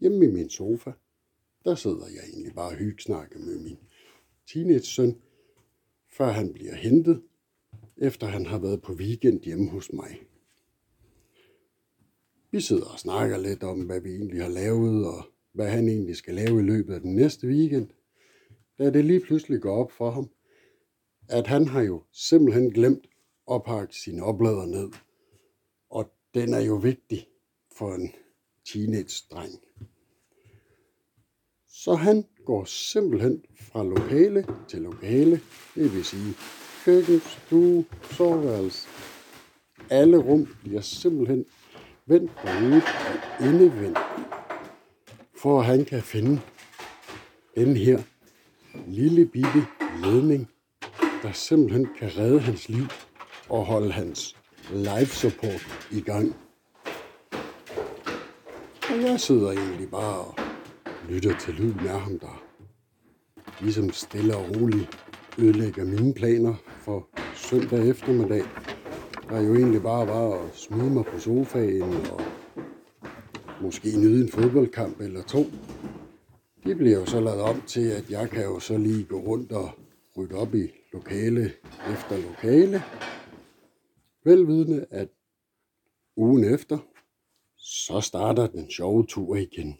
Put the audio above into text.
Hjemme i min sofa, der sidder jeg egentlig bare og hyggesnakker med min teenage-søn, før han bliver hentet, efter han har været på weekend hjemme hos mig. Vi sidder og snakker lidt om, hvad vi egentlig har lavet, og hvad han egentlig skal lave i løbet af den næste weekend. Da det lige pludselig går op for ham, at han har jo simpelthen glemt at pakke sine oplader ned. Og den er jo vigtig for en teenage-dreng. Så han går simpelthen fra lokale til lokale, det vil sige køkken, stue, soveværelse. Alle rum bliver simpelthen vendt på hovedet og indevendt, for at han kan finde den her lille bitte ledning, der simpelthen kan redde hans liv og holde hans life support i gang. Og jeg sidder egentlig bare og lytter til lyden af ham, der ligesom stille og roligt ødelægger mine planer for søndag eftermiddag. Der jo egentlig bare var at smide mig på sofaen og måske nyde en fodboldkamp eller to. Det bliver jo så lavet om til, at jeg kan jo så lige gå rundt og rydde op i lokale efter lokale. Velvidende, at ugen efter, så starter den sjove tur igen.